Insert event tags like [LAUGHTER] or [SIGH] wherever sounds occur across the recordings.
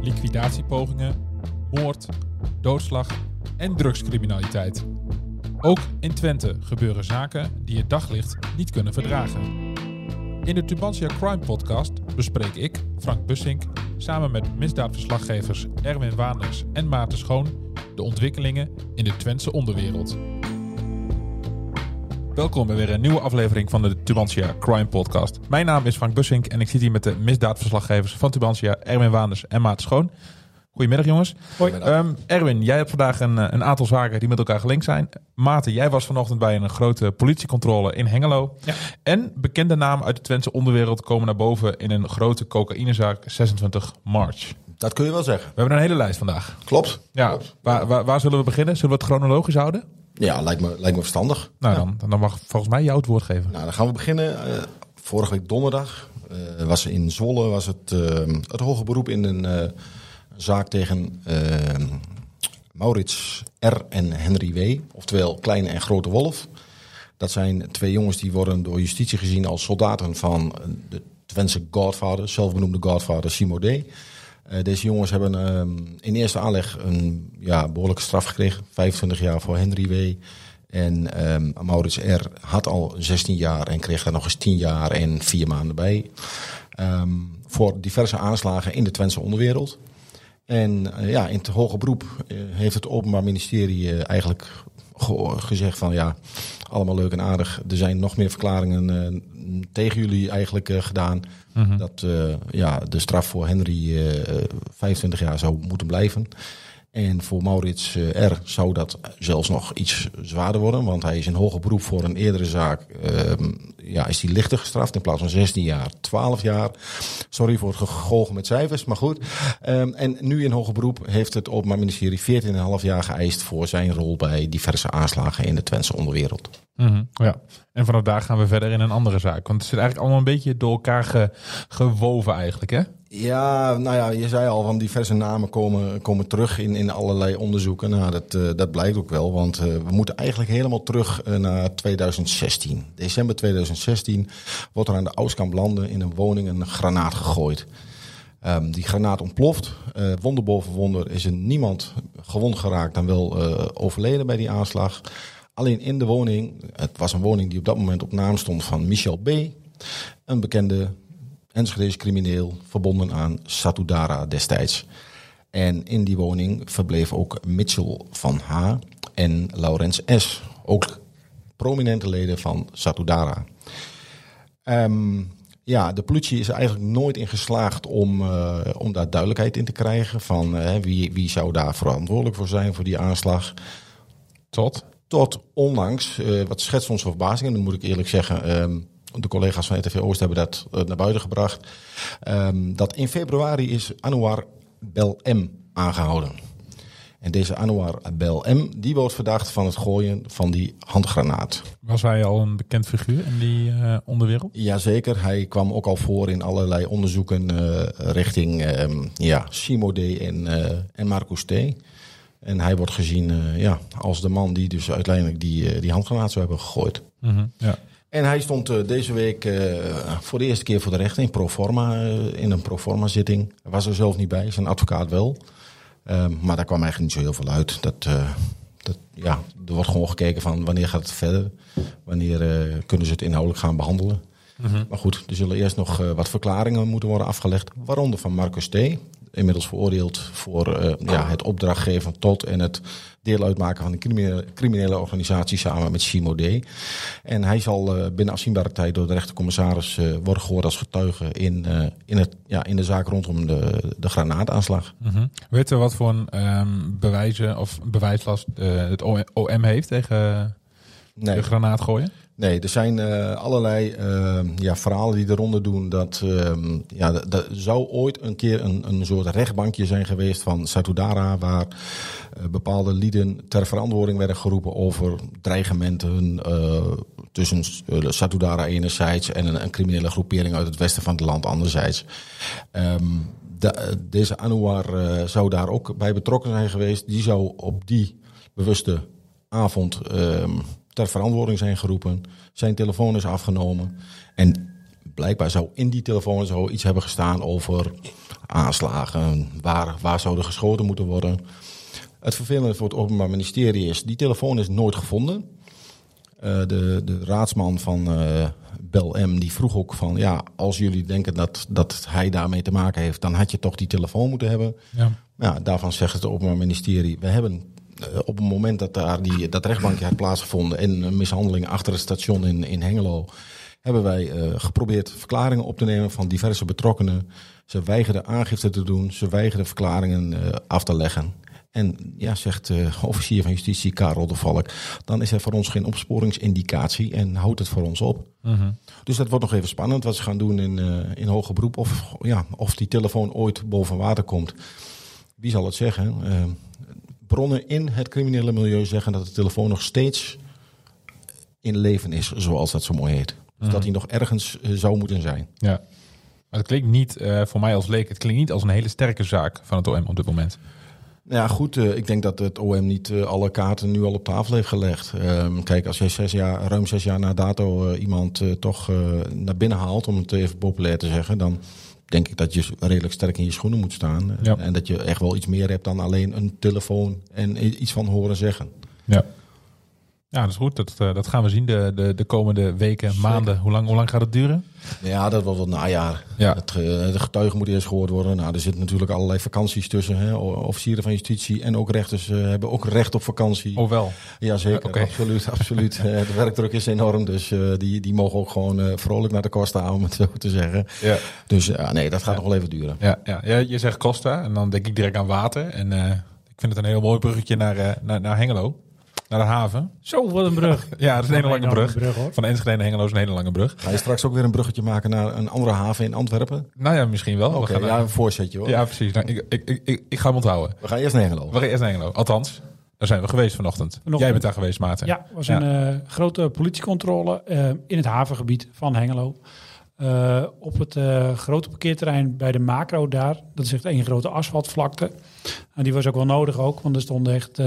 Liquidatiepogingen, moord, doodslag en drugscriminaliteit. Ook in Twente gebeuren zaken die het daglicht niet kunnen verdragen. In de Tubantia Crime Podcast bespreek ik, Frank Bussink, samen met misdaadverslaggevers Erwin Waanders en Maarten Schoon de ontwikkelingen in de Twentse onderwereld. Welkom bij weer een nieuwe aflevering van de Tubantia Crime Podcast. Mijn naam is Frank Bussink en ik zit hier met de misdaadverslaggevers van Tubantia, Erwin Waanders en Maarten Schoon. Goedemiddag jongens. Hoi. Ehm, Erwin, jij hebt vandaag een, een aantal zaken die met elkaar gelinkt zijn. Maarten, jij was vanochtend bij een grote politiecontrole in Hengelo. Ja. En bekende namen uit de Twentse onderwereld komen naar boven in een grote cocaïnezaak 26 March. Dat kun je wel zeggen. We hebben een hele lijst vandaag. Klopt. Ja, Klopt. waar, waar, waar zullen we beginnen? Zullen we het chronologisch houden? Ja, lijkt me, lijkt me verstandig. Nou, Ja. dan, dan mag volgens mij jou het woord geven. Nou, dan gaan we beginnen. Eh, vorige week donderdag eh, was in Zwolle was het, eh, het hoge beroep in een eh, zaak tegen Maurits R. en Henry W. Oftewel Kleine en Grote Wolf. Dat zijn twee jongens die worden door justitie gezien als soldaten van de Twentse Godfather, zelfbenoemde Godfather Simo D. Eh, deze jongens hebben ehm, in eerste aanleg een ja, behoorlijke straf gekregen. 25 jaar voor Henry W. En ehm, Maurits R. had al 16 jaar en kreeg daar nog eens 10 jaar en 4 maanden bij. Ehm, voor diverse aanslagen in de Twentse onderwereld. En eh, ja, in het hoge beroep eh, heeft het Openbaar Ministerie eigenlijk ge- gezegd van ja, allemaal leuk en aardig. Er zijn nog meer verklaringen eh, tegen jullie eigenlijk eh, gedaan. Dat eh, ja, de straf voor Henry eh, eh, 25 jaar zou moeten blijven. En voor Maurits eh, R. zou dat zelfs nog iets zwaarder worden. Want hij is in hoger beroep voor een eerdere zaak. ehm, ja, is hij lichter gestraft in plaats van 16 jaar, 12 jaar. Sorry voor het gegoochel met cijfers, maar goed. Ehm, en nu in hoger beroep heeft het Openbaar Ministerie 14,5 jaar geëist voor zijn rol bij diverse aanslagen in de Twentse onderwereld. Mhm, ja. En vanaf daar gaan we verder in een andere zaak. Want het zit eigenlijk allemaal een beetje door elkaar ge- gewoven eigenlijk, hè? Ja, nou ja, je zei al van diverse namen komen, komen terug in, in allerlei onderzoeken. Nou, dat, eh, dat blijkt ook wel, want eh, we moeten eigenlijk helemaal terug eh, naar 2016. December 2016 wordt er aan de Oudkamp landen in een woning een granaat gegooid. Ehm, die granaat ontploft. Wonder boven wonder is er niemand gewond geraakt dan wel overleden bij die aanslag. Alleen in de woning, het was een woning die op dat moment op naam stond van Michel B., een bekende Enschede's crimineel verbonden aan Satudara destijds. En in die woning verbleef ook Mitchell van H. en Laurens S. Ook prominente leden van Satudara. Ehm, ja, de politie is er eigenlijk nooit in geslaagd om, eh, om daar duidelijkheid in te krijgen van eh, wie, wie zou daar verantwoordelijk voor zijn voor die aanslag. Tot. Tot onlangs, eh, wat schetst onze verbazing, en dan moet ik eerlijk zeggen, ehm, de collega's van RTV Oost hebben dat eh, naar buiten gebracht, ehm, dat in februari is Anouar Bel M aangehouden. En deze Anouar Bel M, die wordt verdacht van het gooien van die handgranaat. Was hij al een bekend figuur in die eh, onderwereld? Jazeker, hij kwam ook al voor in allerlei onderzoeken eh, richting ehm, ja, Simo D. en, eh en Marcus T. En hij wordt gezien ja, als de man die dus uiteindelijk die, die handgranaat zou hebben gegooid. Mhm, ja. En hij stond eh, deze week eh, voor de eerste keer voor de rechter in, proforma, eh, in een proforma zitting. Hij was er zelf niet bij, zijn advocaat wel. Ehm, maar daar kwam eigenlijk niet zo heel veel uit. Dat, dat, ja, er wordt gewoon gekeken van wanneer gaat het verder? Wanneer kunnen ze het inhoudelijk gaan behandelen? Maar goed, er zullen eerst nog wat verklaringen moeten worden afgelegd. Waaronder van Marcus T. Inmiddels veroordeeld voor eh, ja, het opdrachtgeven tot en het deel uitmaken van een criminele, criminele organisatie samen met Simo D. En hij zal eh, binnen afzienbare tijd door de rechtercommissaris eh, worden gehoord als getuige in, in, het, ja, in de zaak rondom de, de granaataanslag. Mhm. Weten we wat voor een ehm, bewijzen of bewijslast het OM heeft tegen Nee. de granaat gooien? Nee, er zijn eh, allerlei eh, ja, verhalen die eronder doen dat ehm, ja, er zou ooit een keer een, een soort rechtbankje zijn geweest van Satudara, waar eh, bepaalde lieden ter verantwoording werden geroepen over dreigementen eh, tussen Satudara enerzijds en een, criminele groepering uit het westen van het land anderzijds. Ehm, de- eh, deze Anouar zou daar ook bij betrokken zijn geweest. Die zou op die bewuste avond ehm, ter verantwoording zijn geroepen. Zijn telefoon is afgenomen. En blijkbaar zou in die telefoon zo iets hebben gestaan over aanslagen. Waar, waar zou er geschoten moeten worden? Het vervelende voor het Openbaar Ministerie is, die telefoon is nooit gevonden. Uh, de, de raadsman van uh, Bel M die vroeg ook van, ja, als jullie denken dat, dat hij daarmee te maken heeft, dan had je toch die telefoon moeten hebben. Ja. Ja, daarvan zegt het Openbaar Ministerie, we hebben op het moment dat daar die, dat rechtbankje had plaatsgevonden en een mishandeling achter het station in, in Hengelo, hebben wij geprobeerd verklaringen op te nemen van diverse betrokkenen. Ze weigerden aangifte te doen, ze weigerden verklaringen af te leggen. En ja, zegt de officier van justitie Karel de Valk, dan is er voor ons geen opsporingsindicatie en houdt het voor ons op. Mhm. Dus dat wordt nog even spannend wat ze gaan doen in, uh, in hoger beroep. Of, ja, of die telefoon ooit boven water komt. Wie zal het zeggen? Uh, bronnen in het criminele milieu zeggen dat de telefoon nog steeds in leven is, zoals dat zo mooi heet. Dus mhm. dat hij nog ergens uh, zou moeten zijn. Ja. Maar het klinkt niet, voor mij als leek, het klinkt niet als een hele sterke zaak van het OM op dit moment. Nou ja, goed. Uh, ik denk dat het OM niet uh, alle kaarten nu al op tafel heeft gelegd. Um, kijk, als je zes jaar, ruim zes jaar na dato iemand toch naar binnen haalt, om het even populair te zeggen, dan denk ik dat je redelijk sterk in je schoenen moet staan. Ja. En dat je echt wel iets meer hebt dan alleen een telefoon en iets van horen zeggen. Ja. Ja, dat is goed. Dat, dat gaan we zien de, de, de komende weken, maanden. Hoe lang, hoe lang gaat het duren? Ja, dat wordt wel najaar. Ja. Het, de getuigen moeten eerst gehoord worden. Nou, er zitten natuurlijk allerlei vakanties tussen. Hè. Officieren van justitie en ook rechters uh, hebben ook recht op vakantie. Oh wel? Jazeker, uh, absoluut. absoluut. [LAUGHS] Eh, de werkdruk is enorm, dus uh, die, die mogen ook gewoon vrolijk naar de kosten houden, om het zo te zeggen. Ja. Dus nee, dat gaat nog wel even duren. Ja, ja. ja, je zegt Costa en dan denk ik direct aan water. En ik vind het een heel mooi bruggetje naar, naar, naar Hengelo naar de haven. Zo, wat een brug. [LAUGHS] ja, dat is een hele lange brug. brug Van Enschede naar Hengelo is een hele lange brug. Ga je straks ook weer een bruggetje maken naar een andere haven in Antwerpen? Nou ja, misschien wel. Oké, ja, een voorzetje hoor. Ja, precies. Nou, ik, ik, ik, ik, ga hem onthouden. We gaan eerst naar Hengelo. We gaan eerst naar Hengelo. Althans, daar zijn we geweest vanochtend. vanochtend. Jij bent daar geweest, Maarten. Ja, het was een uh, grote politiecontrole uh, in het havengebied van Hengelo. Uh, op het uh, grote parkeerterrein bij de macro daar. Dat is echt één grote asfaltvlakte. En die was ook wel nodig ook, want er stonden echt uh,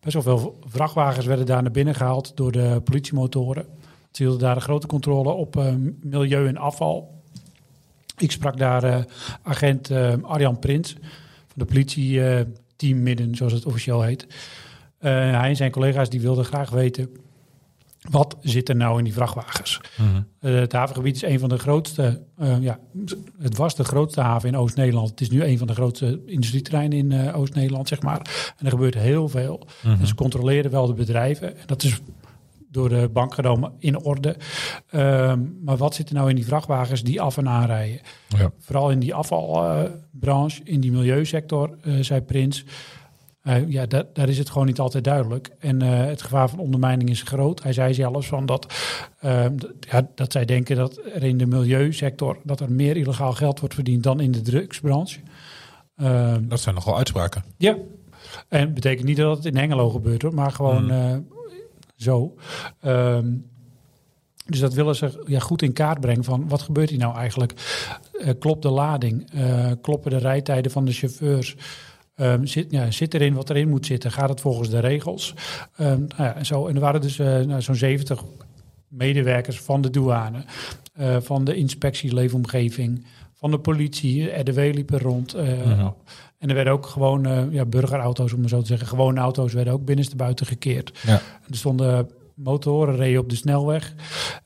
best wel veel vrachtwagens werden daar naar binnen gehaald door de politiemotoren. Ze hielden daar een grote controle op milieu en afval. Ik sprak daar agent Arjan Prins van de politie team Midden, zoals het officieel heet. hij en zijn collega's die wilden graag weten wat zit er nou in die vrachtwagens? Mm het havengebied is een van de grootste, uh, ja, het was de grootste haven in Oost-Nederland. Het is nu een van de grootste industrieterreinen in uh, Oost-Nederland, zeg maar. En er gebeurt heel veel. Mm En ze controleren wel de bedrijven. En dat is door de bank genomen in orde. Uh, maar wat zit er nou in die vrachtwagens die af en aanrijden? Ja. Vooral in die afvalbranche, in die milieusector, zei Prins. Uh, ja, dat, daar is het gewoon niet altijd duidelijk. En uh, het gevaar van ondermijning is groot. Hij zei zelfs van dat, uh, ja, dat zij denken dat er in de milieusector dat er meer illegaal geld wordt verdiend dan in de drugsbranche. Ehm, dat zijn nogal uitspraken. Ja, en betekent niet dat het in Hengelo gebeurt hoor, maar gewoon hmm. zo. Um, dus dat willen ze ja, goed in kaart brengen van wat gebeurt hier nou eigenlijk? klopt de lading? kloppen de rijtijden van de chauffeurs? Um, zit, ja, zit erin wat erin moet zitten? Gaat het volgens de regels? Um, nou ja, zo, en er waren dus uh, nou, zo'n 70 medewerkers van de douane, uh, van de inspectie leefomgeving, van de politie. RDW liepen rond. Uh, ja. En er werden ook gewoon ja, burgerauto's, om maar zo te zeggen, gewone auto's werden ook binnenstebuiten gekeerd. Ja. Er stonden motoren reden op de snelweg.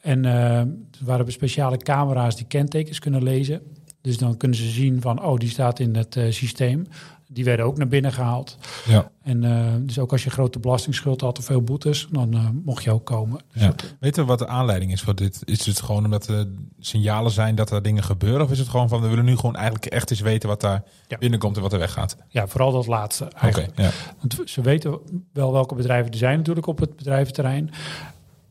En er waren speciale camera's die kentekens kunnen lezen. Dus dan kunnen ze zien van, oh, die staat in het systeem. Die werden ook naar binnen gehaald. Ja. En uh, dus ook als je grote belastingsschuld had of veel boetes, dan uh, mocht je ook komen. Dus ja. Weet je wat de aanleiding is voor dit? Is het gewoon omdat er signalen zijn dat er dingen gebeuren? Of is het gewoon van we willen nu gewoon eigenlijk echt eens weten wat daar ja. binnenkomt en wat er weggaat? Ja, vooral dat laatste eigenlijk. Okay, ja. Want ze weten wel welke bedrijven er zijn natuurlijk op het bedrijventerrein.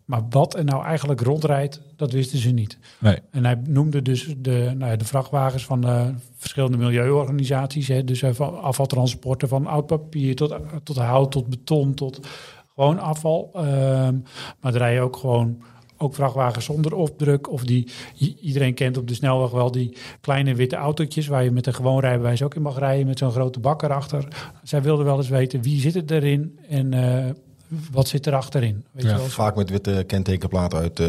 Maar wat er nou eigenlijk rondrijdt, dat wisten ze niet. Nee. En hij noemde dus de, nou ja, de vrachtwagens van de verschillende milieuorganisaties. Hè, dus van afvaltransporten van oud papier tot, tot hout, tot beton, tot gewoon afval. Um, maar er rijden ook gewoon ook vrachtwagens zonder opdruk. Of die, iedereen kent op de snelweg wel die kleine witte autootjes... waar je met een gewoon rijbewijs ook in mag rijden... met zo'n grote bak erachter. Zij wilden wel eens weten wie zit het erin en... Uh, wat zit er achterin? Weet je wel? Vaak met witte kentekenplaten uit uh,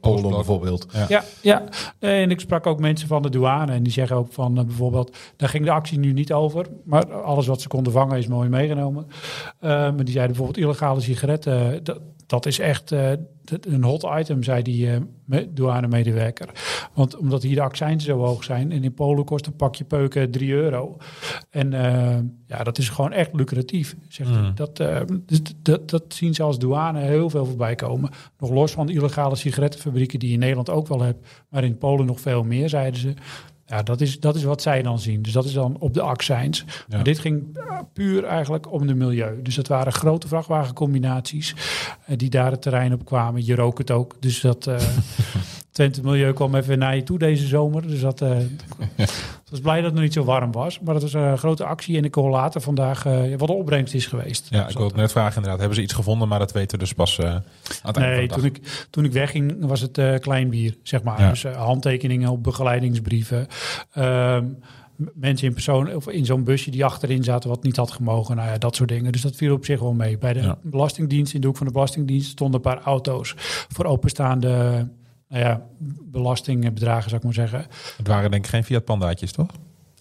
Polen, bijvoorbeeld. Ja. Ja, ja. En ik sprak ook mensen van de douane en die zeggen ook van eh, bijvoorbeeld, daar ging de actie nu niet over, maar alles wat ze konden vangen is mooi meegenomen. Eh, maar die zeiden bijvoorbeeld illegale sigaretten, dat, dat is echt eh, een hot item, zei die me- douanemedewerker. Want omdat hier de accijnzen zo hoog zijn en in Polen kost een pakje peuken 3 euro. En eh, ja, dat is gewoon echt lucratief, zegt. Mhm. Dat, dus dat, dat zien ze als douane heel veel voorbij komen. Nog los van de illegale sigarettenfabrieken die je in Nederland ook wel hebt, maar in Polen nog veel meer, zeiden ze. Ja, dat is, dat is wat zij dan zien. Dus dat is dan op de accijns. Ja. Maar dit ging eh, puur eigenlijk om de milieu. Dus dat waren grote vrachtwagencombinaties eh, die daar het terrein op kwamen. Je rook het ook. Dus dat eh [LAUGHS] Twente Milieu kwam even naar je toe deze zomer. Dus dat, [LAUGHS] ik was blij dat het nog niet zo warm was. Maar dat was een grote actie. En ik hoor later vandaag eh, wat de opbrengst is geweest. Ja, ik wilde net vragen inderdaad. Hebben ze iets gevonden, maar dat weten we dus pas eh, aan het einde Nee, van toen de dag. ik, toen ik wegging was het eh, klein bier, zeg maar. Ja. Dus eh, handtekeningen op begeleidingsbrieven. Ehm, mensen in persoon of in zo'n busje die achterin zaten wat niet had gemogen. Nou ja, dat soort dingen. Dus dat viel op zich wel mee. Bij de Ja. Belastingdienst, in de hoek van de Belastingdienst, stonden een paar auto's voor openstaande nou ja, belastingbedragen, zou ik maar zeggen. Het waren denk ik geen Fiat Pandaatjes, toch?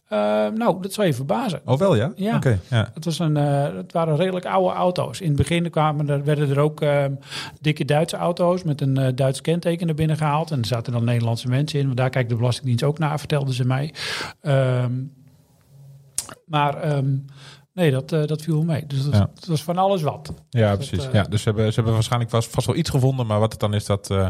Eh, nou, dat zal je verbazen. Oh, wel ja? Ja. Oké, ja. Het, was een, eh, het waren redelijk oude auto's. In het begin kwamen er, werden er ook ehm, dikke Duitse auto's met een eh, Duits kenteken er binnen gehaald. En er zaten dan Nederlandse mensen in. Want daar kijkt de Belastingdienst ook naar, vertelden ze mij. Ehm, maar ehm, nee, dat, eh, dat viel mee. Dus dat, Ja. was van alles wat. Ja, Dat, precies. eh, ja, dus ze hebben, ze hebben waarschijnlijk vast, vast wel iets gevonden, maar wat het dan is, dat, eh,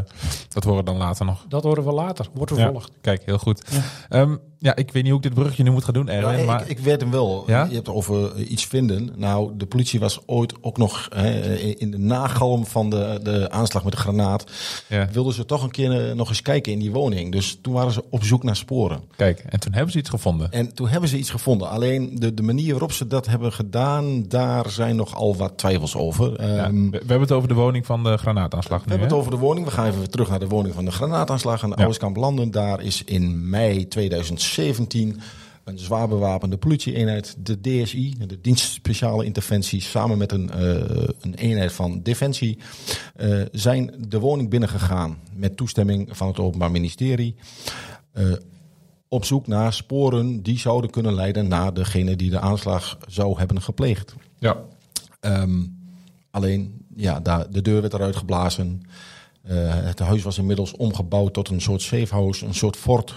dat horen we dan later nog. Dat horen we later. Wordt Ja. vervolgd. Kijk, heel goed. Ja. Ehm, ja, ik weet niet hoe ik dit bruggetje nu moet gaan doen, Erwin, Ja, maar... ik, ik weet hem wel. Ja? Je hebt het over eh, iets vinden. Nou, de politie was ooit ook nog hè, in de nagalm van de, de aanslag met de granaat. ja, Wilden ze toch een keer eh, nog eens kijken in die woning. Dus toen waren ze op zoek naar sporen. kijk, en toen hebben ze iets gevonden. En toen hebben ze iets gevonden. Alleen de, de manier waarop ze dat hebben gedaan, daar zijn nogal wat twijfels over. Ehm, we, we hebben het over de woning van de granaataanslag We nu, hebben hè? het over de woning. We gaan even terug naar de woning van de granaataanslag aan de Ja. Oostkamp Landen. Daar is in mei 2017 een zwaar bewapende politie-eenheid, de DSI, de Dienst Speciale Interventie, samen met een, eh, een eenheid van Defensie, eh, zijn de woning binnengegaan met toestemming van het Openbaar Ministerie. eh, op zoek naar sporen die zouden kunnen leiden naar degene die de aanslag zou hebben gepleegd. Ja. Ehm, alleen, ja, daar, de deur werd eruit geblazen. Eh, het huis was inmiddels omgebouwd tot een soort safehouse, een soort fort.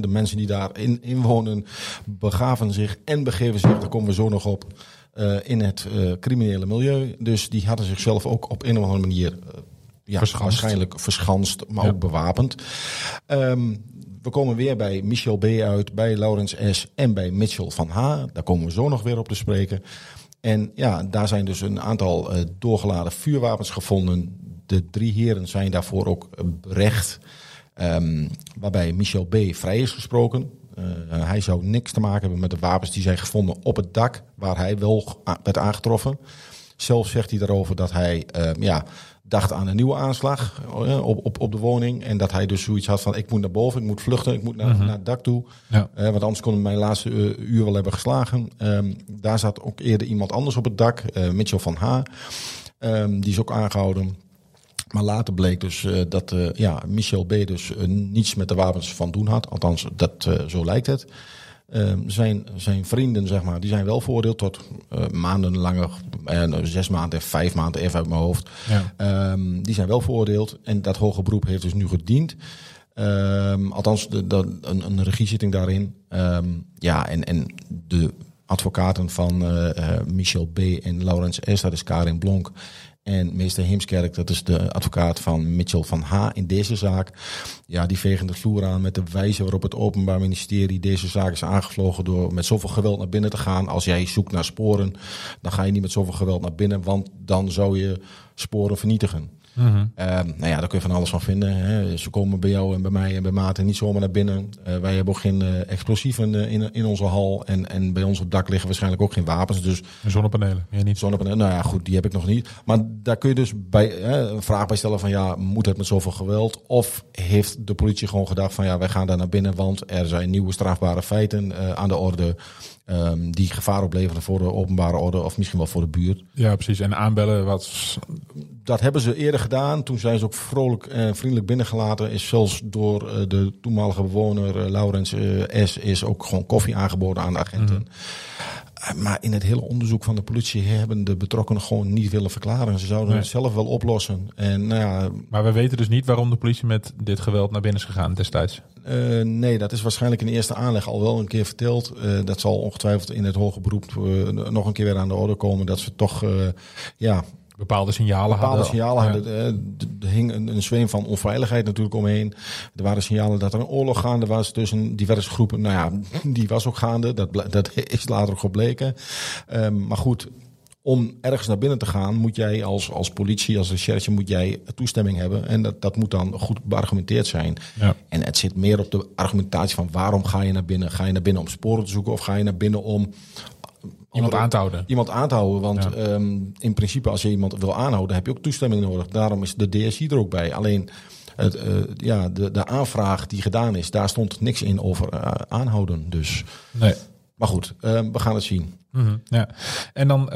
De mensen die daarin in wonen begaven zich en begeven zich, daar komen we zo nog op, eh, in het eh, criminele milieu. Dus die hadden zichzelf ook op een of andere manier ja, Verschanst. waarschijnlijk verschanst, maar Ja. ook bewapend. Ehm, we komen weer bij Michel B. uit, bij Laurens S. en bij Mitchell van H. Daar komen we zo nog weer op te spreken. En ja, daar zijn dus een aantal doorgeladen vuurwapens gevonden. De drie heren zijn daarvoor ook berecht. Ehm, waarbij Michel B. vrij is gesproken. Eh, hij zou niks te maken hebben met de wapens die zijn gevonden op het dak, waar hij wel werd aangetroffen. Zelf zegt hij daarover dat hij ehm, ja, dacht aan een nieuwe aanslag eh, op, op, op de woning. En dat hij dus zoiets had van ik moet naar boven, ik moet vluchten, ik moet naar, naar het dak toe. Ja. Eh, want anders kon hij mijn laatste uur wel hebben geslagen. Ehm, daar zat ook eerder iemand anders op het dak, Mitchell van H. Die is ook aangehouden. Maar later bleek dus eh, dat eh, ja, Michel B. dus eh, niets met de wapens van doen had. Althans, dat, zo lijkt het. Ehm, zijn, zijn vrienden, zeg maar, die zijn wel veroordeeld tot eh, maandenlange, eh, zes maanden, vijf maanden, even uit mijn hoofd. Ja. Ehm, die zijn wel veroordeeld en dat hoge beroep heeft dus nu gediend. Ehm, althans, de, de, een, een regiezitting daarin. Ja, en, en de advocaten van Michel B. en Laurens S., dat is Karin Blonk. En meester Heemskerk, dat is de advocaat van Mitchell van H. in deze zaak. Ja, die vegen de vloer aan met de wijze waarop het Openbaar Ministerie deze zaak is aangevlogen door met zoveel geweld naar binnen te gaan. Als jij zoekt naar sporen, dan ga je niet met zoveel geweld naar binnen, want dan zou je sporen vernietigen. Mhm. Ehm, nou ja, daar kun je van alles van vinden. Hè. Ze komen bij jou en bij mij en bij Maarten niet zomaar naar binnen. Eh, wij hebben ook geen eh, explosieven eh, in, in onze hal. En, en bij ons op dak liggen waarschijnlijk ook geen wapens. Dus Zonnepanelen, ja, niet zo. zonnepanelen, nou ja, goed, die heb ik nog niet. Maar daar kun je dus bij, een vraag bij stellen van ja, moet het met zoveel geweld? Of heeft de politie gewoon gedacht van ja, wij gaan daar naar binnen, want er zijn nieuwe strafbare feiten aan de orde. ehm, die gevaar opleveren voor de openbare orde of misschien wel voor de buurt. Ja, precies. En aanbellen was dat hebben ze eerder gedaan. Toen zijn ze ook vrolijk en vriendelijk binnengelaten. Is zelfs door eh, de toenmalige bewoner eh, Laurens eh, S. is ook gewoon koffie aangeboden aan de agenten. Eh, Maar in het hele onderzoek van de politie hebben de betrokkenen gewoon niet willen verklaren. Ze zouden Nee. het zelf wel oplossen. En nou ja, Maar we weten dus niet waarom de politie met dit geweld naar binnen is gegaan destijds. nee, dat is waarschijnlijk in eerste aanleg al wel een keer verteld. Dat zal ongetwijfeld in het hoge beroep nog een keer weer aan de orde komen. Dat ze toch ja, Bepaalde signalen bepaalde hadden. signalen hadden. Eh, Er hing een, een zweem van onveiligheid natuurlijk omheen. Er waren signalen dat er een oorlog gaande was tussen diverse groepen. Nou ja, [LAUGHS] die was ook gaande. Dat, dat [LAUGHS] is later ook gebleken. Ehm, maar goed, om ergens naar binnen te gaan, moet jij als, als politie, als recherche, moet jij toestemming hebben. En dat, dat moet dan goed beargumenteerd zijn. Ja. En het zit meer op de argumentatie van waarom ga je naar binnen? Ga je naar binnen om sporen te zoeken of ga je naar binnen om Iemand aan te houden. iemand aan te houden. Want Ja. ehm, in principe, als je iemand wil aanhouden, heb je ook toestemming nodig. Daarom is de DSI er ook bij. Alleen het, eh, ja, de, de aanvraag die gedaan is, daar stond niks in over eh, aanhouden. Dus, Nee. Maar goed, ehm, we gaan het zien. Mhm, ja. En dan,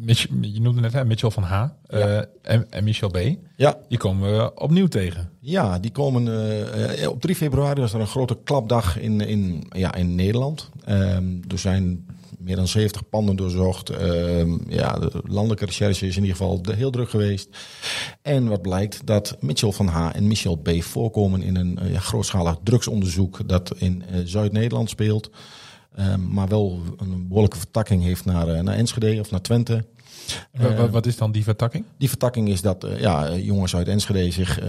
Mich- je noemde net hè, Mitchell van H. eh, en, en Michel B. Ja, Die komen we opnieuw tegen. ja die komen. eh, eh, op 3 februari was er een grote klapdag in, in, ja, in Nederland. Ehm, er zijn meer dan 70 panden doorzocht. Ja, de landelijke recherche is in ieder geval heel druk geweest. En wat blijkt dat Mitchell van H. en Michel B. voorkomen in een grootschalig drugsonderzoek dat in Zuid-Nederland speelt. Ehm, maar wel een behoorlijke vertakking heeft naar, eh, naar Enschede of naar Twente. Wa- wa- Eh, wat is dan die vertakking? die vertakking is dat eh, ja, eh, jongens uit Enschede zich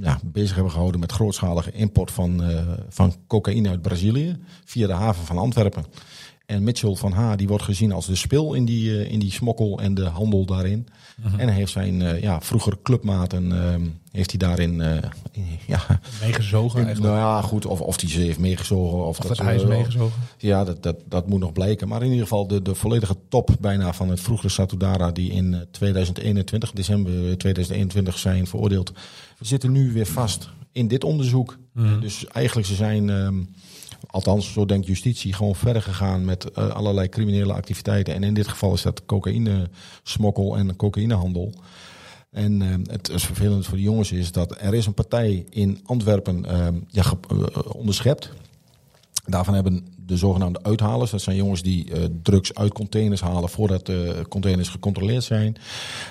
ja, bezig hebben gehouden met grootschalige import van, van cocaïne uit Brazilië via de haven van Antwerpen. En Mitchell van H. die wordt gezien als de spil in die, eh, in die smokkel en de handel daarin. En hij heeft zijn eh, ja, vroegere clubmaten eh, heeft hij daarin eh, ja, Meegezogen eigenlijk. nou ja, goed, of, of die ze heeft meegezogen. Of, Of dat, dat hij is meegezogen. ja, dat, dat, dat moet nog blijken. Maar in ieder geval de, de volledige top bijna van het vroegere Satudara... die in eh, 2021, december 2021 zijn veroordeeld... zitten nu weer vast in dit onderzoek. Mhm. Dus eigenlijk ze zijn, ehm, althans zo denkt justitie... gewoon verder gegaan met eh, allerlei criminele activiteiten. En in dit geval is dat cocaïne smokkel en cocaïnehandel... En eh, het is vervelend voor de jongens is dat er is een partij in Antwerpen eh, ja, onderschept. Daarvan hebben de zogenaamde uithalers, dat zijn jongens die eh, drugs uit containers halen voordat de containers gecontroleerd zijn.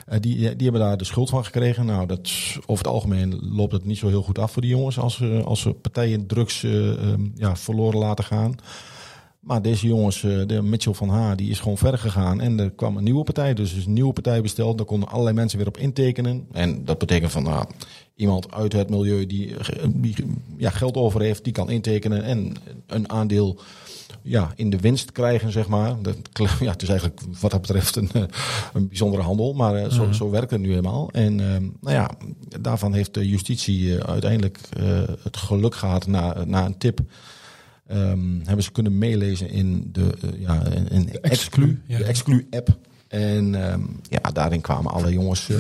Eh, die, die hebben daar de schuld van gekregen. Nou, dat, over het algemeen loopt het niet zo heel goed af voor die jongens als, ze als ze partijen drugs eh, ja, verloren laten gaan. Maar deze jongens, eh, de Mitchell van H, die is gewoon verder gegaan. En er kwam een nieuwe partij. Dus is een nieuwe partij besteld. Daar konden allerlei mensen weer op intekenen. En dat betekent van nou, iemand uit het milieu die, eh, die ja, geld over heeft, die kan intekenen. En een aandeel ja, in de winst krijgen, zeg maar. Dat, [LAUGHS] ja, het is eigenlijk wat dat betreft een, eh, een bijzondere handel. Maar eh, zo, zo werkt het nu eenmaal. En eh, nou ja, daarvan heeft de justitie eh, uiteindelijk eh, het geluk gehad na, na een tip. Ehm, hebben ze kunnen meelezen in de, eh, ja, in, in Exclu, Exclu, ja. de Exclu-app. En ehm, ja, daarin kwamen alle jongens eh,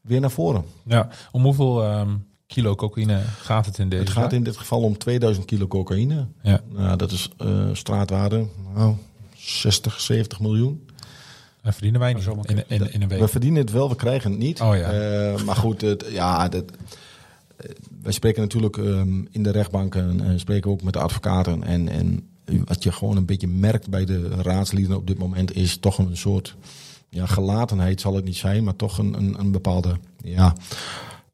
weer naar voren. Ja. Om hoeveel ehm, kilo cocaïne gaat het in deze Het gaat in dit geval om 2000 kilo cocaïne. Ja. Nou, dat is eh, straatwaarde nou, 60, 70 miljoen. Dat verdienen wij niet in, in, in een week. We verdienen het wel, we krijgen het niet. Oh ja. Eh, maar goed, het, ja, dat, wij spreken natuurlijk ehm, in de rechtbanken, en spreken ook met de advocaten. En, en wat je gewoon een beetje merkt bij de raadslieden op dit moment is toch een soort ja, gelatenheid zal het niet zijn, maar toch een, een, een bepaalde ja,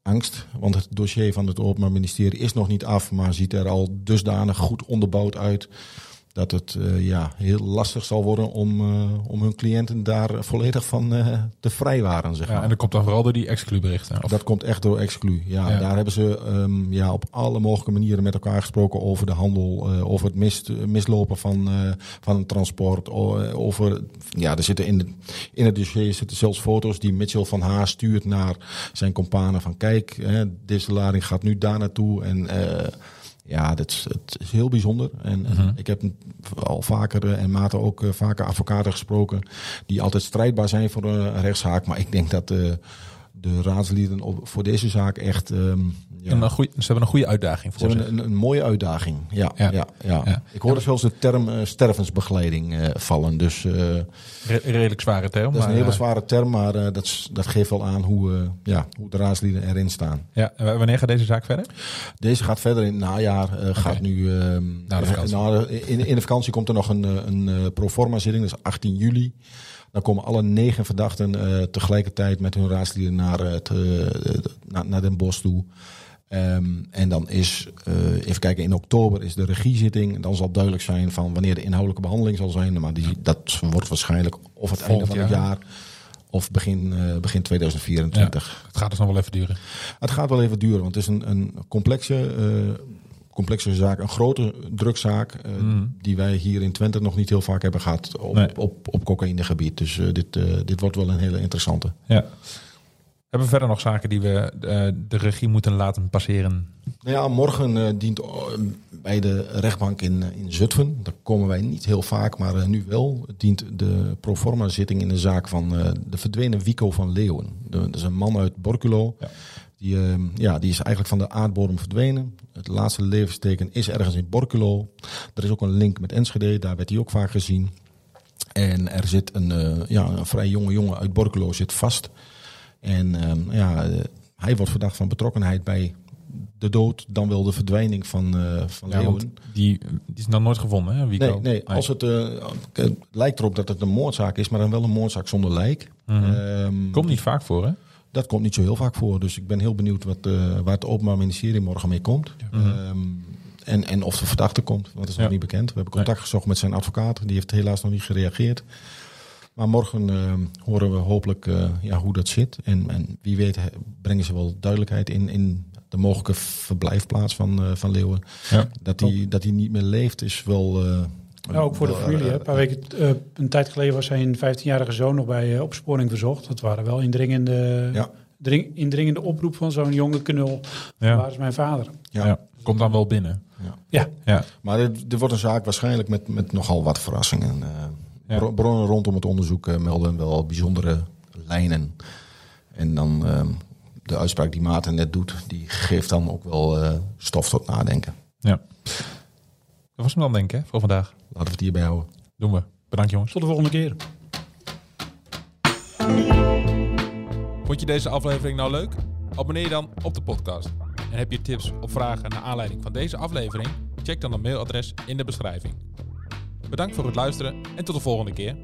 angst. Want het dossier van het Openbaar Ministerie is nog niet af, maar ziet er al dusdanig goed onderbouwd uit dat het eh, ja, heel lastig zal worden om, eh, om hun cliënten daar volledig van eh, te vrijwaren. Zeg Ja, maar. en dat komt dan vooral door die exclu-berichten. Of- Dat komt echt door exclu. Ja, Ja. Daar hebben ze ehm, ja, op alle mogelijke manieren met elkaar gesproken over de handel, over het mis, mislopen van, van een transport. over, ja, er zitten in, de, in het dossier zitten zelfs foto's die Mitchell van Haar stuurt naar zijn companen van kijk, hè, deze lading gaat nu daar naartoe. En ja, dat is, het is heel bijzonder. En eh, Mhm. ik heb al vaker eh, en Maarten ook eh, vaker advocaten gesproken die altijd strijdbaar zijn voor een rechtszaak. Maar ik denk dat eh, de raadsleden op, voor deze zaak echt... ehm, ja, En een goeie, ze hebben een goede uitdaging ze voor hebben zich. een, een mooie uitdaging. Ja, Ja. ja. Ja, Ja. Ik hoorde zelfs de term eh, stervensbegeleiding eh, vallen. Dus eh, Re- redelijk zware term. dat is een hele zware term, maar dat, dat geeft wel aan hoe, ja, hoe de raadsleden erin staan. ja, en wanneer gaat deze zaak verder? Deze gaat verder in het najaar. Gaat nu. Na de vakantie. in, in de vakantie komt er nog een, een proforma zitting, dat is 18 juli. Dan komen alle negen verdachten eh, tegelijkertijd met hun raadsleden naar, het, eh, naar, naar Den Bosch toe. Ehm, en dan is, eh, even kijken, in oktober is de regiezitting. En dan zal duidelijk zijn van wanneer de inhoudelijke behandeling zal zijn. Maar die, dat wordt waarschijnlijk of het einde van het jaar. of begin, eh, begin 2024. Het gaat dus nog wel even duren. Het gaat wel even duren, want het is een, een complexe, eh, complexe zaak, een grote drugzaak. eh, Mm. Die wij hier in Twente nog niet heel vaak hebben gehad op, Nee. op, op cocaïnegebied. Dus eh, dit, eh, dit wordt wel een hele interessante. Ja. Hebben we verder nog zaken die we de regie moeten laten passeren? Nou ja, morgen dient bij de rechtbank in, in Zutphen, daar komen wij niet heel vaak, maar nu wel, dient de proforma zitting in de zaak van de verdwenen Wico van Leeuwen. De- Dat is een man uit Borculo. Ja. Die, eh, ja, die is eigenlijk van de aardbodem verdwenen. Het laatste levensteken is ergens in Borculo. Er is ook een link met Enschede, daar werd hij ook vaak gezien. En er zit een, eh, ja, een vrij jonge jongen uit Borculo zit vast. En ehm, ja, eh, hij wordt verdacht van betrokkenheid bij de dood, dan wel de verdwijning van, eh van Ja, die, die is nog nooit gevonden, hè? Wico? Nee, nee, als het, het lijkt erop dat het een moordzaak is, maar dan wel een moordzaak zonder lijk. Mhm. Ehm, Komt niet vaak voor, hè? Dat komt niet zo heel vaak voor. Dus ik ben heel benieuwd wat, eh, waar het Openbaar Ministerie morgen mee komt. Ehm, en, en of de verdachte komt, want dat is Ja. nog niet bekend. We hebben contact gezocht met zijn advocaat. Die heeft helaas nog niet gereageerd. Maar morgen ehm, horen we hopelijk eh, ja, hoe dat zit. En, en wie weet brengen ze wel duidelijkheid in, in de mogelijke verblijfplaats van, eh, van Leeuwen. Ja. Dat hij dat hij niet meer leeft is wel... Ja, ook voor de familie. eh, hè. Een paar weken, eh, een tijd geleden was zijn 15-jarige zoon nog bij eh, opsporing verzocht. Dat waren wel indringende, Ja. dring, indringende oproep van zo'n jonge knul. Ja. Waar is mijn vader? Ja. Ja. Komt dan wel binnen. Ja, Ja. Maar dit, dit wordt een zaak waarschijnlijk met, met nogal wat verrassingen. Eh, Bronnen rondom het onderzoek melden wel bijzondere lijnen. En dan de uitspraak die Maarten net doet, die geeft dan ook wel eh, stof tot nadenken. ja. Dat was hem dan, denk ik, hè, voor vandaag. Laten we het hierbij houden. Doen we. Bedankt, jongens. tot de volgende keer. Vond je deze aflevering nou leuk? Abonneer je dan op de podcast. En heb je tips of vragen naar aanleiding van deze aflevering? Check dan het mailadres in de beschrijving. Bedankt voor het luisteren en tot de volgende keer.